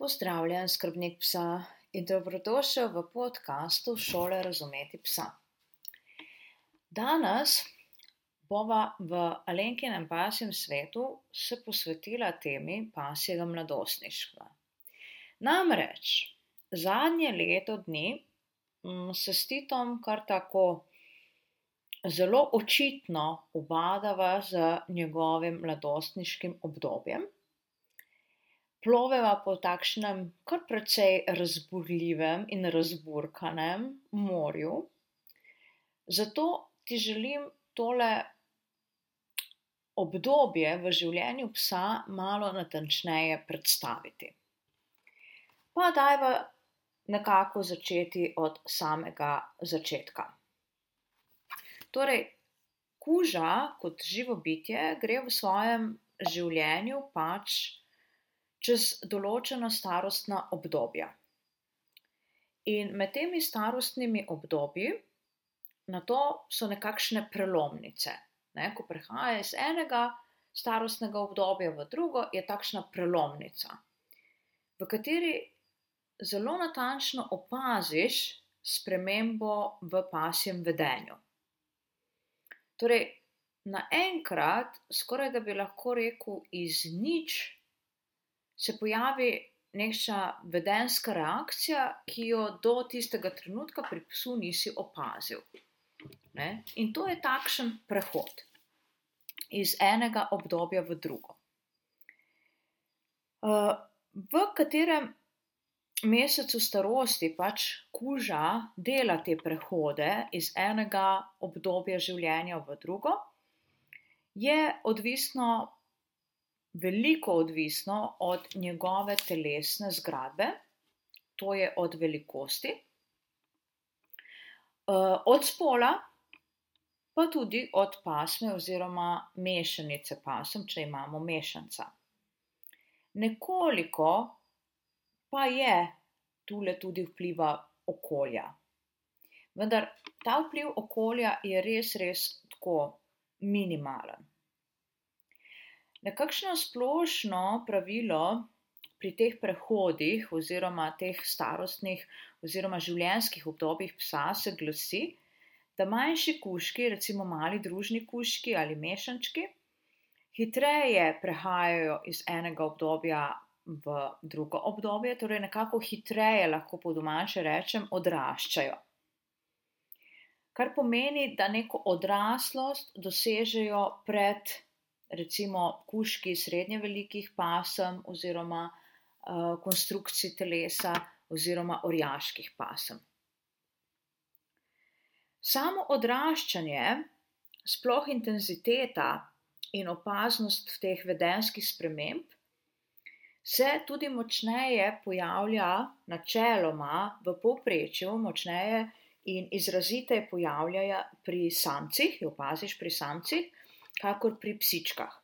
Pozdravljen, skrbnik psa in dobrodošel v podkastu Šole razumeti psa. Danes bova v Alenkinem pasjem svetu se posvetila temi pasjega mladostništva. Namreč zadnje leto dni mm, se s Titom kar tako zelo očitno ubadava z njegovim mladostniškim obdobjem ploveva po takšnem kar precej razburljivem in razburkanem morju. Zato ti želim tole obdobje v življenju psa malo natančneje predstaviti. Pa dajva nekako začeti od samega začetka. Torej, kuža kot živo bitje gre v svojem življenju pač čez določena starostna obdobja. In med temi starostnimi obdobji, na to so nekakšne prelomnice. Ne? Ko prehaja iz enega starostnega obdobja v drugo, je takšna prelomnica, v kateri zelo natančno opaziš spremembo v pasjem vedenju. Torej, naenkrat, skoraj da bi lahko rekel, iz nič se pojavi neka vedenska reakcija, ki jo do tistega trenutka pri psu nisi opazil. Ne? In to je takšen prehod iz enega obdobja v drugo. Uh, v katerem mesecu starosti pač kuža dela te prehode iz enega obdobja življenja v drugo, je odvisno veliko odvisno od njegove telesne zgradbe, to je od velikosti, eh, od spola, pa tudi od pasme oziroma mešanice pasem, če imamo mešanca. Nekoliko pa je tule tudi vpliva okolja. Vendar ta vpliv okolja je res, res tako minimalen. Nekakšno splošno pravilo pri teh prehodih oziroma teh starostnih oziroma življenjskih obdobjih psa se glasi, da manjši kuški, recimo mali družni kuški ali mešančki, hitreje prehajajo iz enega obdobja v drugo obdobje, torej nekako hitreje lahko po domače rečem odraščajo. Kar pomeni, da neko odraslost dosežejo pred recimo kuški srednje velikih pasem oziroma uh, konstrukcij telesa oziroma orjaških pasem. Samo odraščanje, sploh intenziteta in opaznost teh vedenskih sprememb, se tudi močneje pojavlja, načeloma v povprečju, močneje in izraziteje pojavlja pri samcih, jo opaziš pri samcih, kakor pri psičkah.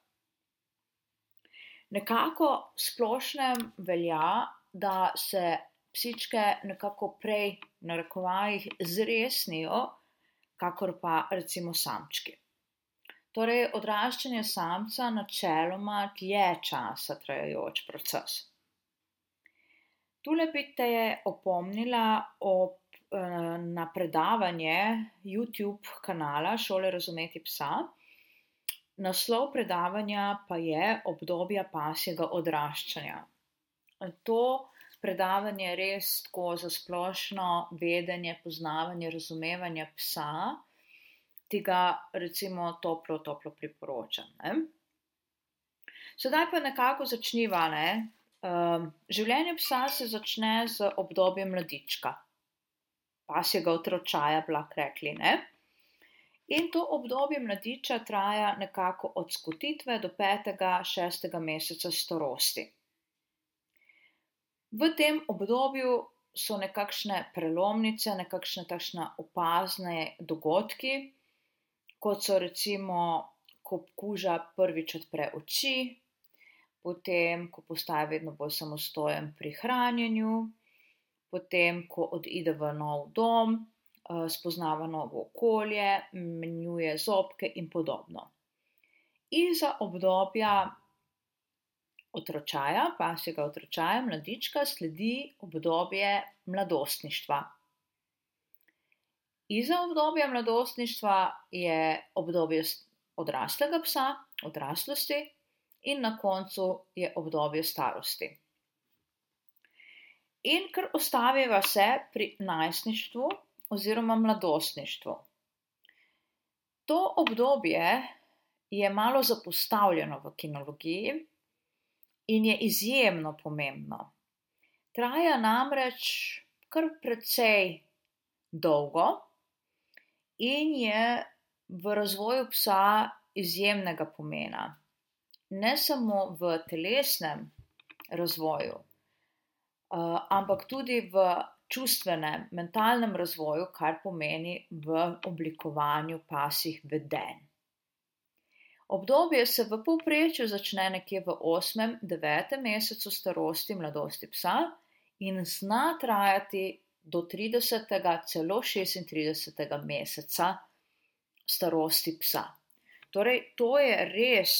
Nekako splošnem velja, da se psičke nekako prej, na rekovajih, zresnijo, kakor pa recimo samčki. Torej, odraščanje samca načeloma dlje časa trajajoč proces. Tule bi te opomnila op, eh, na predavanje YouTube kanala Šole razumeti psa, Naslov predavanja pa je obdobje pasjega odraščanja. To predavanje je res tako za splošno vedenje, poznavanje, razumevanje psa, ti ga recimo toplo, toplo priporočam. Ne? Sedaj pa nekako začniva. Ne? Um, življenje psa se začne z obdobjem mladička, pasjega otročaja, blag rekli. Ne? In to obdobje mladiča traja nekako od skotitve do petega, šestega meseca starosti. V tem obdobju so nekakšne prelomnice, nekakšne takšne opazne dogodki, kot so recimo, ko kuža prvič odpre oči, potem, ko postaje vedno bolj samostojen pri hranjenju, potem, ko odide v nov dom, spoznava novo okolje, menjuje zobke in podobno. In za obdobja otročaja, pasjega otročaja, mladička, sledi obdobje mladostništva. Iza obdobja mladostništva je obdobje odraslega psa, odraslosti, in na koncu je obdobje starosti. In ker ostaviva se pri najstništvu oziroma mladostništvu. To obdobje je malo zapostavljeno v kinologiji in je izjemno pomembno. Traja namreč kar precej dolgo in je v razvoju psa izjemnega pomena. Ne samo v telesnem razvoju, ampak tudi v čustvenem, mentalnem razvoju, kar pomeni v oblikovanju pasjih vedenj. Obdobje se v povprečju začne nekje v osmem, devetem mesecu starosti mladosti psa in zna trajati do tridesetega, celo šestintridesetega meseca starosti psa. Torej, to je res,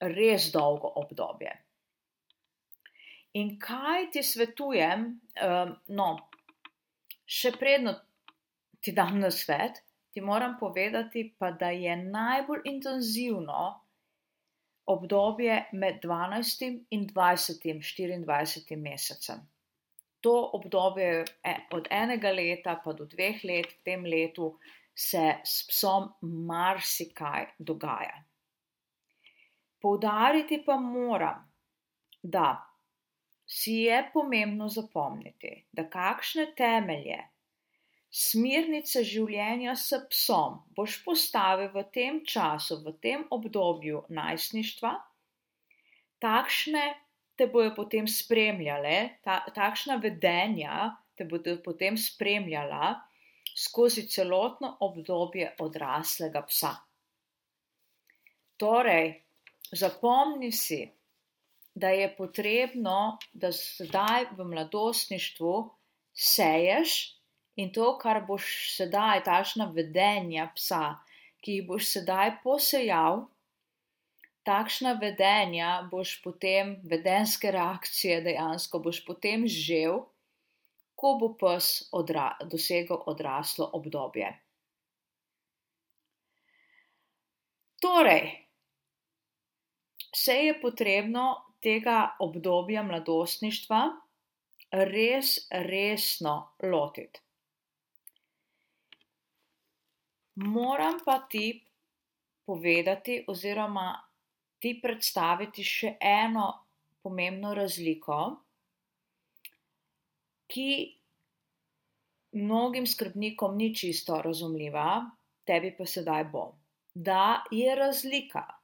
res dolgo obdobje. In kaj ti svetujem, no, še predno ti dam nasvet, ti moram povedati pa, da je najbolj intenzivno obdobje med dvanajstim in dvajsetim, štiriindvajsetim mesecem. To obdobje od enega leta pa do dveh let, v tem letu se s psom marsikaj dogaja. Poudariti pa moram, da si je pomembno zapomniti, da kakšne temelje, smernice življenja s psom boš postavil v tem času, v tem obdobju najstništva, takšne te bojo potem spremljale, takšna vedenja te bodo potem spremljala skozi celotno obdobje odraslega psa. Torej, zapomni si, da je potrebno, da sedaj v mladostništvu seješ in to, kar boš sedaj, takšna vedenja psa, ki jih boš sedaj posejal, takšna vedenja boš potem, vedenjske reakcije dejansko boš potem žel, ko bo pes dosegel odraslo obdobje. Torej, se je potrebno tega obdobja mladostništva res resno lotiti. Moram pa ti povedati oziroma ti predstaviti še eno pomembno razliko, ki mnogim skrbnikom ni čisto razumljiva, tebi pa sedaj bo. Da je razlika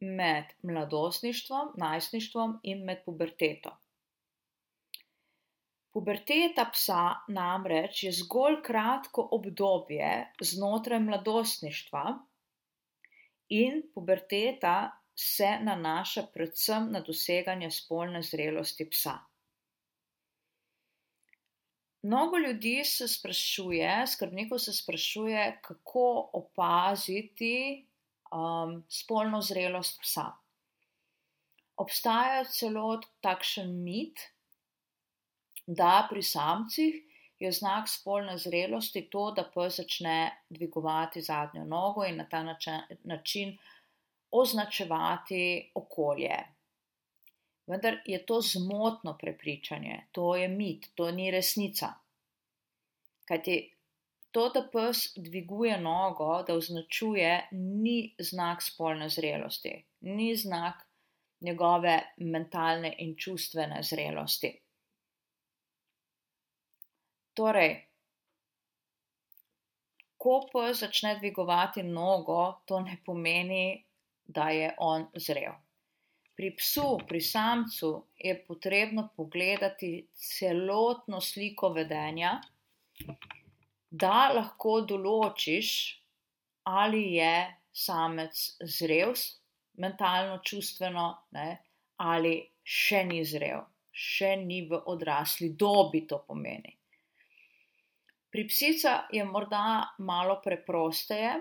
med mladostništvom, najstništvom in med puberteto. Puberteta psa namreč je zgolj kratko obdobje znotraj mladostništva in puberteta se nanaša predvsem na doseganje spolne zrelosti psa. Mnogo ljudi se sprašuje, skrbnikov se sprašuje, kako opaziti, spolno zrelost psa. Obstaja celo takšen mit, da pri samcih je znak spolne zrelosti to, da pes začne dvigovati zadnjo nogo in na ta način označevati okolje. Vendar je to zmotno prepričanje, to je mit, to ni resnica. Kajti to, da pes dviguje nogo, da označuje, ni znak spolne zrelosti, ni znak njegove mentalne in čustvene zrelosti. Torej, ko pes začne dvigovati nogo, to ne pomeni, da je on zrel. Pri psu, pri samcu je potrebno pogledati celotno sliko vedenja, da lahko določiš, ali je samec zrel, mentalno, čustveno, ne, ali še ni zrel, še ni v odrasli dobi, to pomeni. Pri psicah je morda malo preprosteje,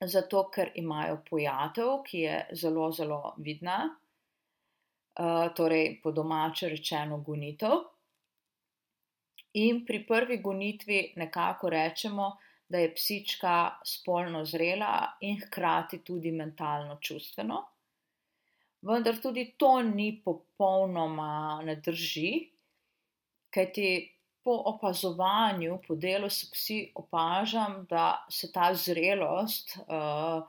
zato ker imajo pojatev, ki je zelo, zelo vidna. torej po domače rečeno gonitev. In pri prvi gonitvi nekako rečemo, da je psička spolno zrela in hkrati tudi mentalno čustveno. Vendar tudi to ni popolnoma ne drži, kajti po opazovanju, po delu s psi opažam, da se ta zrelost uh,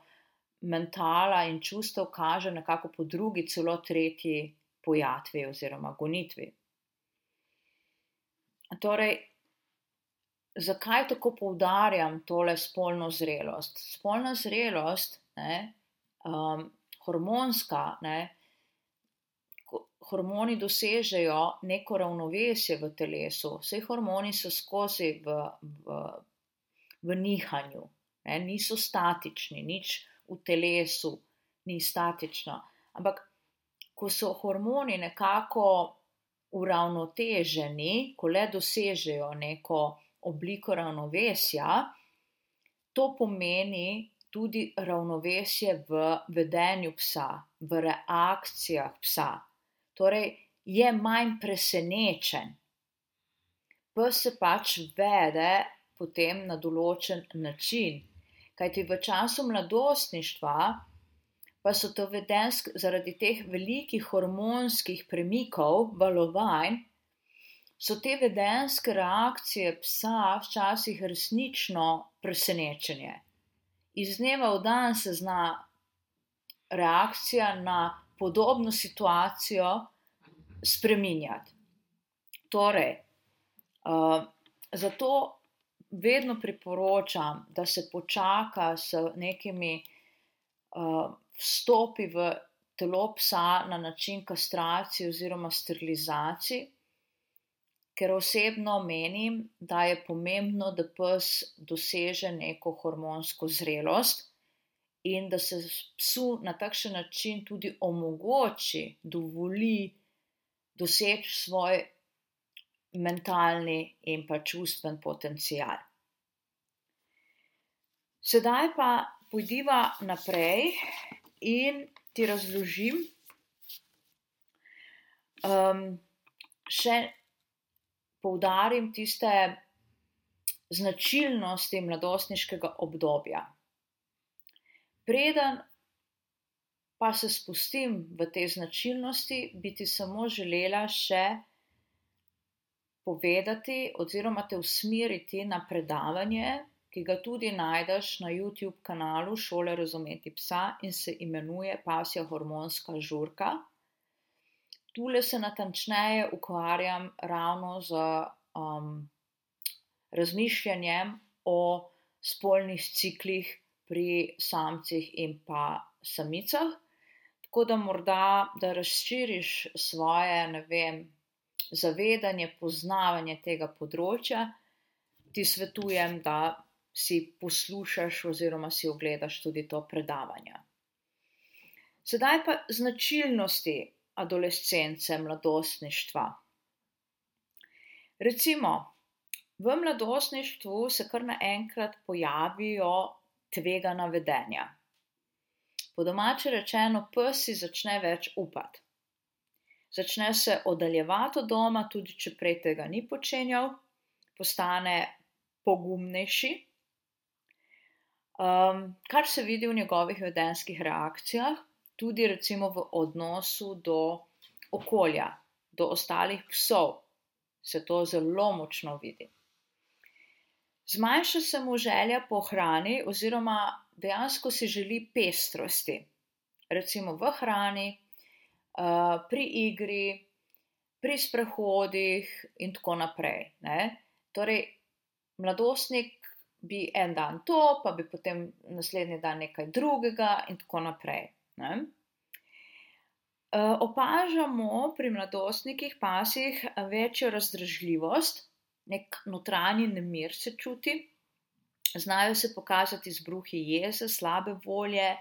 mentala in čustev kaže nekako po drugi, celo tretji pojatvi oziroma gonitvi. Torej, zakaj tako poudarjam tole spolno zrelost? Spolna zrelost, ne, um, hormonska, ne, hormoni dosežejo neko ravnovesje v telesu, vse hormoni so skozi v, v, v nihanju, ne, niso statični, nič v telesu ni statično. Ampak, ko so hormoni nekako uravnoteženi, ko le dosežejo neko obliko ravnovesja, to pomeni tudi ravnovesje v vedenju psa, v reakcijah psa. Torej, je manj presenečen. Pes se pač vede potem na določen način, kajti v času mladostništva pa so to vedensk zaradi teh velikih hormonskih premikov, valovanj, so te vedenske reakcije psa včasih resnično presenečenje. Iz dneva v dan se zna reakcija na podobno situacijo spreminjati. Torej, uh, zato vedno priporočam, da se počaka s nekimi uh, vstopi v telo psa na način kastracije oziroma sterilizacije, ker osebno menim, da je pomembno, da pes doseže neko hormonsko zrelost in da se psu na takšen način tudi omogoči, dovoli doseči svoj mentalni in pa čustven potencial. Sedaj pa pojdiva naprej in ti razložim um, še poudarim tiste značilnosti mladostniškega obdobja. Preden pa se spustim v te značilnosti, bi ti samo želela še povedati oziroma te usmeriti na predavanje, ki ga tudi najdeš na YouTube kanalu Šole razumeti psa in se imenuje Pasja hormonska žurka. Tule se natančneje ukvarjam ravno z um, razmišljanjem o spolnih ciklih pri samcih in pa samicah. Tako da morda, da razširiš svoje, ne vem, zavedanje, poznavanje tega področja, ti svetujem, da si poslušaš oziroma si ogledaš tudi to predavanje. Sedaj pa značilnosti adolescence, mladostništva. Recimo, v mladostništvu se kar naenkrat pojavijo tvegana vedenja. Po domače rečeno, pes si začne več upati začne se oddaljevati od doma, tudi če prej tega ni počenjal, postane pogumnejši. Um, kar se vidi v njegovih vedenskih reakcijah, tudi recimo v odnosu do okolja, do ostalih psov, se to zelo močno vidi. Zmanjša se mu želja po hrani, oziroma dejansko si želi pestrosti, recimo v hrani, Eh, pri igri, pri sprehodih in tako naprej. Ne? Torej, mladostnik bi en dan to, pa bi potem naslednji dan nekaj drugega in tako naprej. Eh, opažamo pri mladostnikih pasih večjo razdražljivost, nek notranji nemir se čuti, znajo se pokazati zbruhi jeze, slabe volje,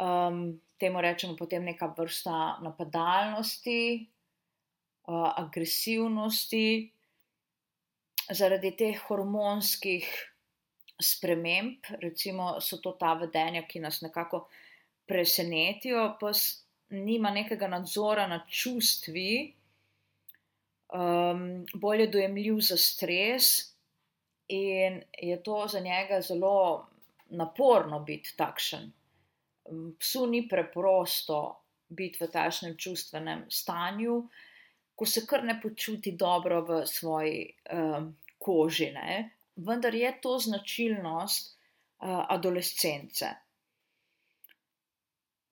um, temu rečemo potem neka vrsta napadalnosti, uh, agresivnosti, zaradi teh hormonskih sprememb, recimo, so to ta vedenja, ki nas nekako presenetijo, pa nima nekega nadzora nad čustvi, um, bolj je dojemljiv za stres, in je to za njega zelo naporno biti takšen. Psu ni preprosto biti v takšnem čustvenem stanju, ko se kar ne počuti dobro v svoji um, koži. Ne? Vendar je to značilnost uh, adolescence.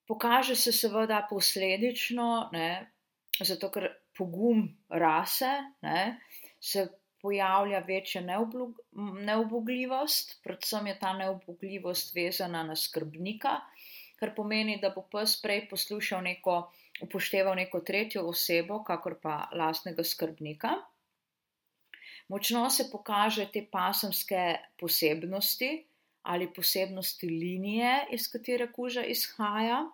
Pokaže se seveda posledično, ne, zato ker pogum rase, ne, se pojavlja večja neubogljivost, predvsem je ta neubogljivost vezana na skrbnika, kar pomeni, da bo pes prej poslušal neko, upošteval neko tretjo osebo, kakor pa lastnega skrbnika. Močno se pokaže te pasemske posebnosti ali posebnosti linije, iz katere kuža izhaja.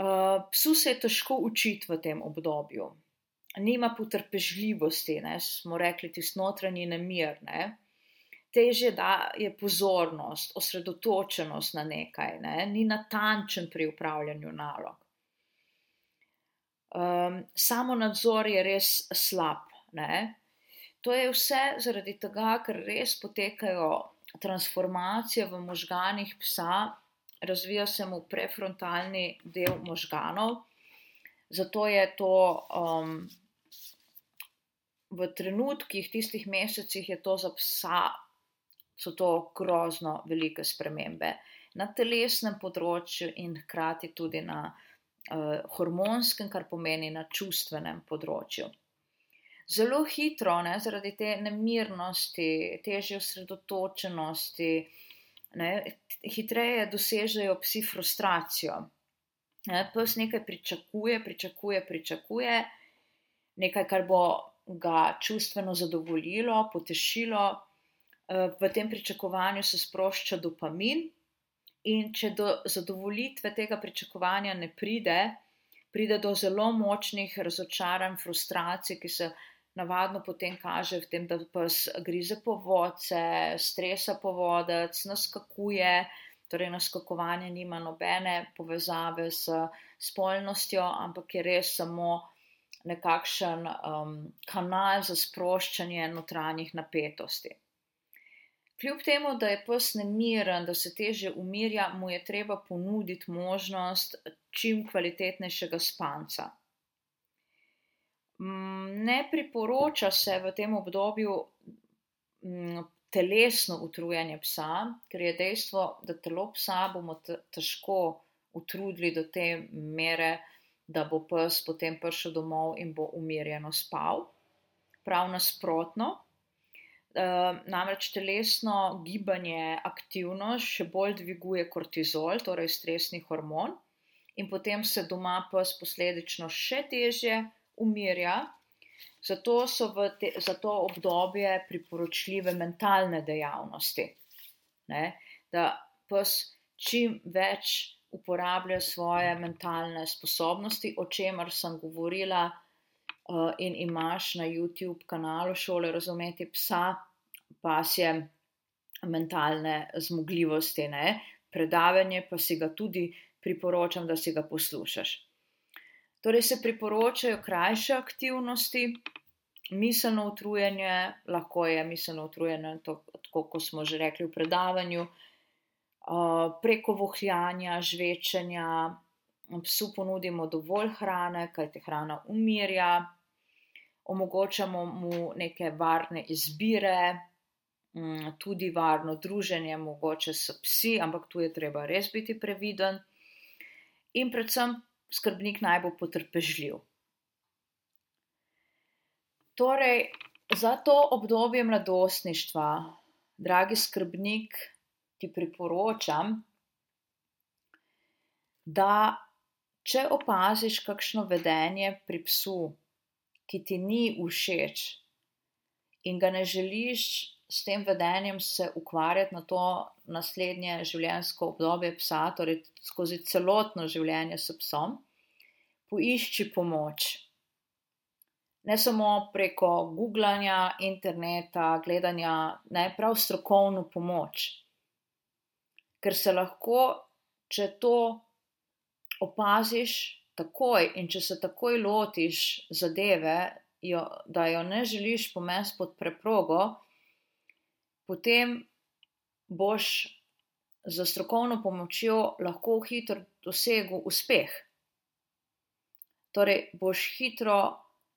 Uh, psu se je težko učiti v tem obdobju, nima potrpežljivosti, ne, smo rekli, tisti notranji nemir. Ne. Teže da je pozornost, osredotočenost na nekaj, ne, ni natančen pri upravljanju nalog. Um, samo nadzor je res slab. Ne. To je vse zaradi tega, ker res potekajo transformacije v možganih psa, razvija se mu prefrontalni del možganov, zato je to um, v trenutkih, tistih mesecih je to za psa, so to grozno velike spremembe na telesnem področju in hkrati tudi na uh, hormonskem, kar pomeni na čustvenem področju. Zelo hitro, ne, zaradi te nemirnosti, težje osredotočenosti, ne, hitreje dosežejo psi frustracijo. Ne, pes nekaj pričakuje, pričakuje, pričakuje, nekaj, kar bo ga čustveno zadovoljilo, potešilo, v tem pričakovanju se sprošča dopamin, in če do zadovoljitve tega pričakovanja ne pride, pride do zelo močnih razočaranj, frustracij, ki se navadno potem kaže v tem, da pes grize po vodce, stresa po vodec, naskakuje. Torej, naskakovanje nima nobene povezave s spolnostjo, ampak je res samo nekakšen um, kanal za sproščanje notranjih napetosti. Kljub temu, da je pes nemiren, da se teže umirja, mu je treba ponuditi možnost čim kvalitetnejšega spanca. Mm, ne priporoča se v tem obdobju mm, telesno utrujanje psa, ker je dejstvo, da telo psa bomo težko utrudili do te mere, da bo pes potem prišel domov in bo umirjeno spal. Prav nasprotno, namreč telesno gibanje, aktivnost še bolj dviguje kortizol, torej stresni hormon, in potem se doma pes posledično še težje umirja. Zato so v te, za to obdobje priporočljive mentalne dejavnosti. Ne? Da pes čim več uporablja svoje mentalne sposobnosti, o čemer sem govorila in imaš na YouTube kanalu Šole razumeti psa, pa si mentalne zmogljivosti. Ne? Predavanje pa si ga tudi priporočam, da si ga poslušaš. Torej se priporočajo krajše aktivnosti, miselno utrujanje, lahko je miselno utrujanje, tako kot smo že rekli v predavanju, preko vohljanja, žvečenja, psu ponudimo dovolj hrane, kajte hrana umirja, omogočamo mu neke varne izbire, mm, tudi varno druženje, mogoče s psi, ampak tu je treba res biti previden. In predvsem skrbnik naj bo potrpežljiv. Torej, za to obdobje mladostništva, dragi skrbnik, ti priporočam, da če opaziš kakšno vedenje pri psu, ki ti ni všeč in ga ne želiš s tem vedenjem se ukvarjati na to naslednje življenjsko obdobje psa, torej skozi celotno življenje s psom, poišči pomoč. Ne samo preko googlanja, interneta, gledanja, ne prav strokovno pomoč ker se lahko, če to opaziš takoj in če se takoj lotiš zadeve, jo, da jo ne želiš pomesti pod preprogo, potem boš za strokovno pomočjo lahko hitro dosegel uspeh. Torej, boš hitro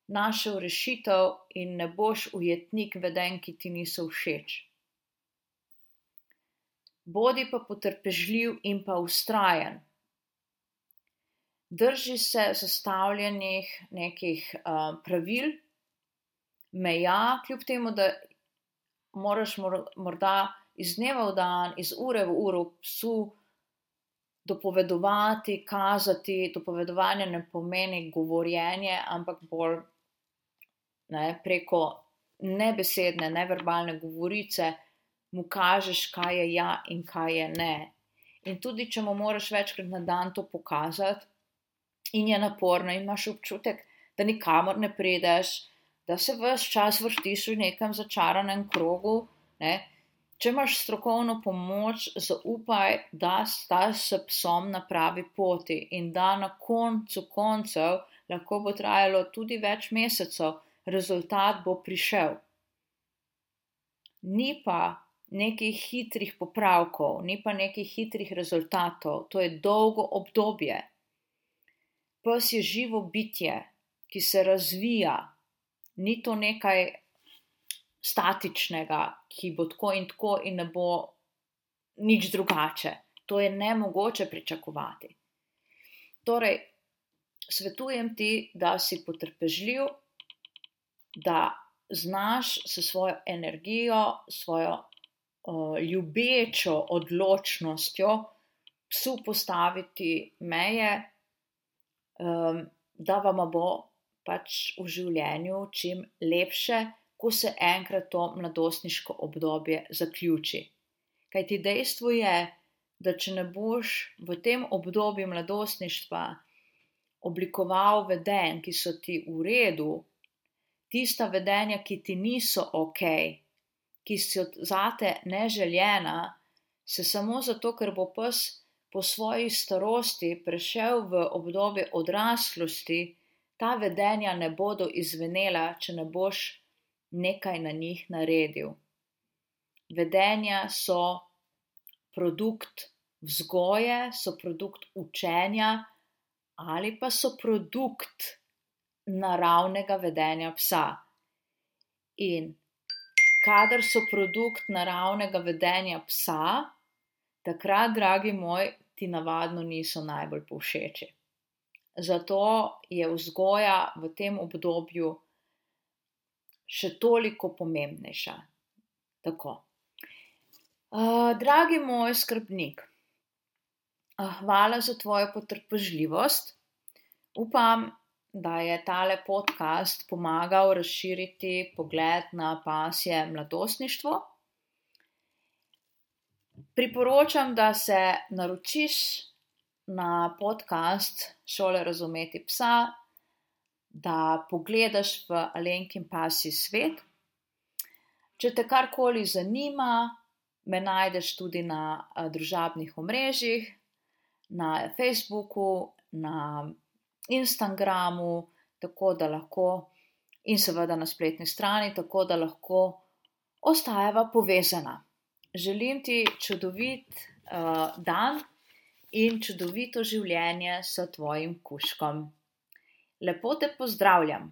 našel rešitev in ne boš ujetnik veden, ki ti niso všeč. Bodi pa potrpežljiv in pa ustrajen. Drži se zastavljenih nekih uh, pravil, meja, kljub temu, da moraš morda iz dneva v dan, iz ure v uro psu dopovedovati, kazati. Dopovedovanje ne pomeni govorjenje, ampak bolj ne, preko nebesedne, neverbalne govorice mu kažeš, kaj je ja in kaj je ne. In tudi, če mu moraš večkrat na dan to pokazati, in je naporno, in imaš občutek, da nikamor ne prideš, da se vse čas vrtiš v nekem začaranem krogu. Ne? Če imaš strokovno pomoč, zaupaj, da sta s psom na pravi poti in da na koncu koncev lahko bo trajalo tudi več mesecev, rezultat bo prišel. Ni pa nekih hitrih popravkov, ni pa nekih hitrih rezultatov, to je dolgo obdobje. Pes je živo bitje, ki se razvija, ni to nekaj statičnega, ki bo tako in tako in ne bo nič drugače. To je ne mogoče pričakovati. Torej, svetujem ti, da si potrpežljiv, da znaš s svojo energijo, svojo uh, ljubečo odločnostjo psu postaviti meje, um, da vam bo pač v življenju čim lepše, ko se enkrat to mladostniško obdobje zaključi. Kaj ti dejstvo je, da če ne boš v tem obdobju mladostništva oblikoval veden, ki so ti v redu, tista vedenja, ki ti niso ok, ki so zate neželjena, se samo zato, ker bo pes po svoji starosti prešel v obdobje odraslosti, ta vedenja ne bodo izvenela, če ne boš nekaj na njih naredil. Vedenja so produkt vzgoje, so produkt učenja ali pa so produkt naravnega vedenja psa. In kadar so produkt naravnega vedenja psa, takrat, dragi moj, ti navadno niso najbolj povšeči. Zato je vzgoja v tem obdobju še toliko pomembnejša. Tako. Uh, dragi moj skrbnik, uh, hvala za tvojo potrpežljivost. Upam, da je tale podcast pomagal razširiti pogled na pasje mladostništvo. Priporočam, da se naročiš na podcast Šole razumeti psa, da pogledaš v Alenkin pasji svet. Če te karkoli zanima, me najdeš tudi na družabnih omrežjih, na Facebooku, na Instagramu, tako da lahko, in seveda na spletni strani, tako da lahko ostajava povezana. Želim ti čudovit uh, dan in čudovito življenje s tvojim kuškom. Lepo te pozdravljam.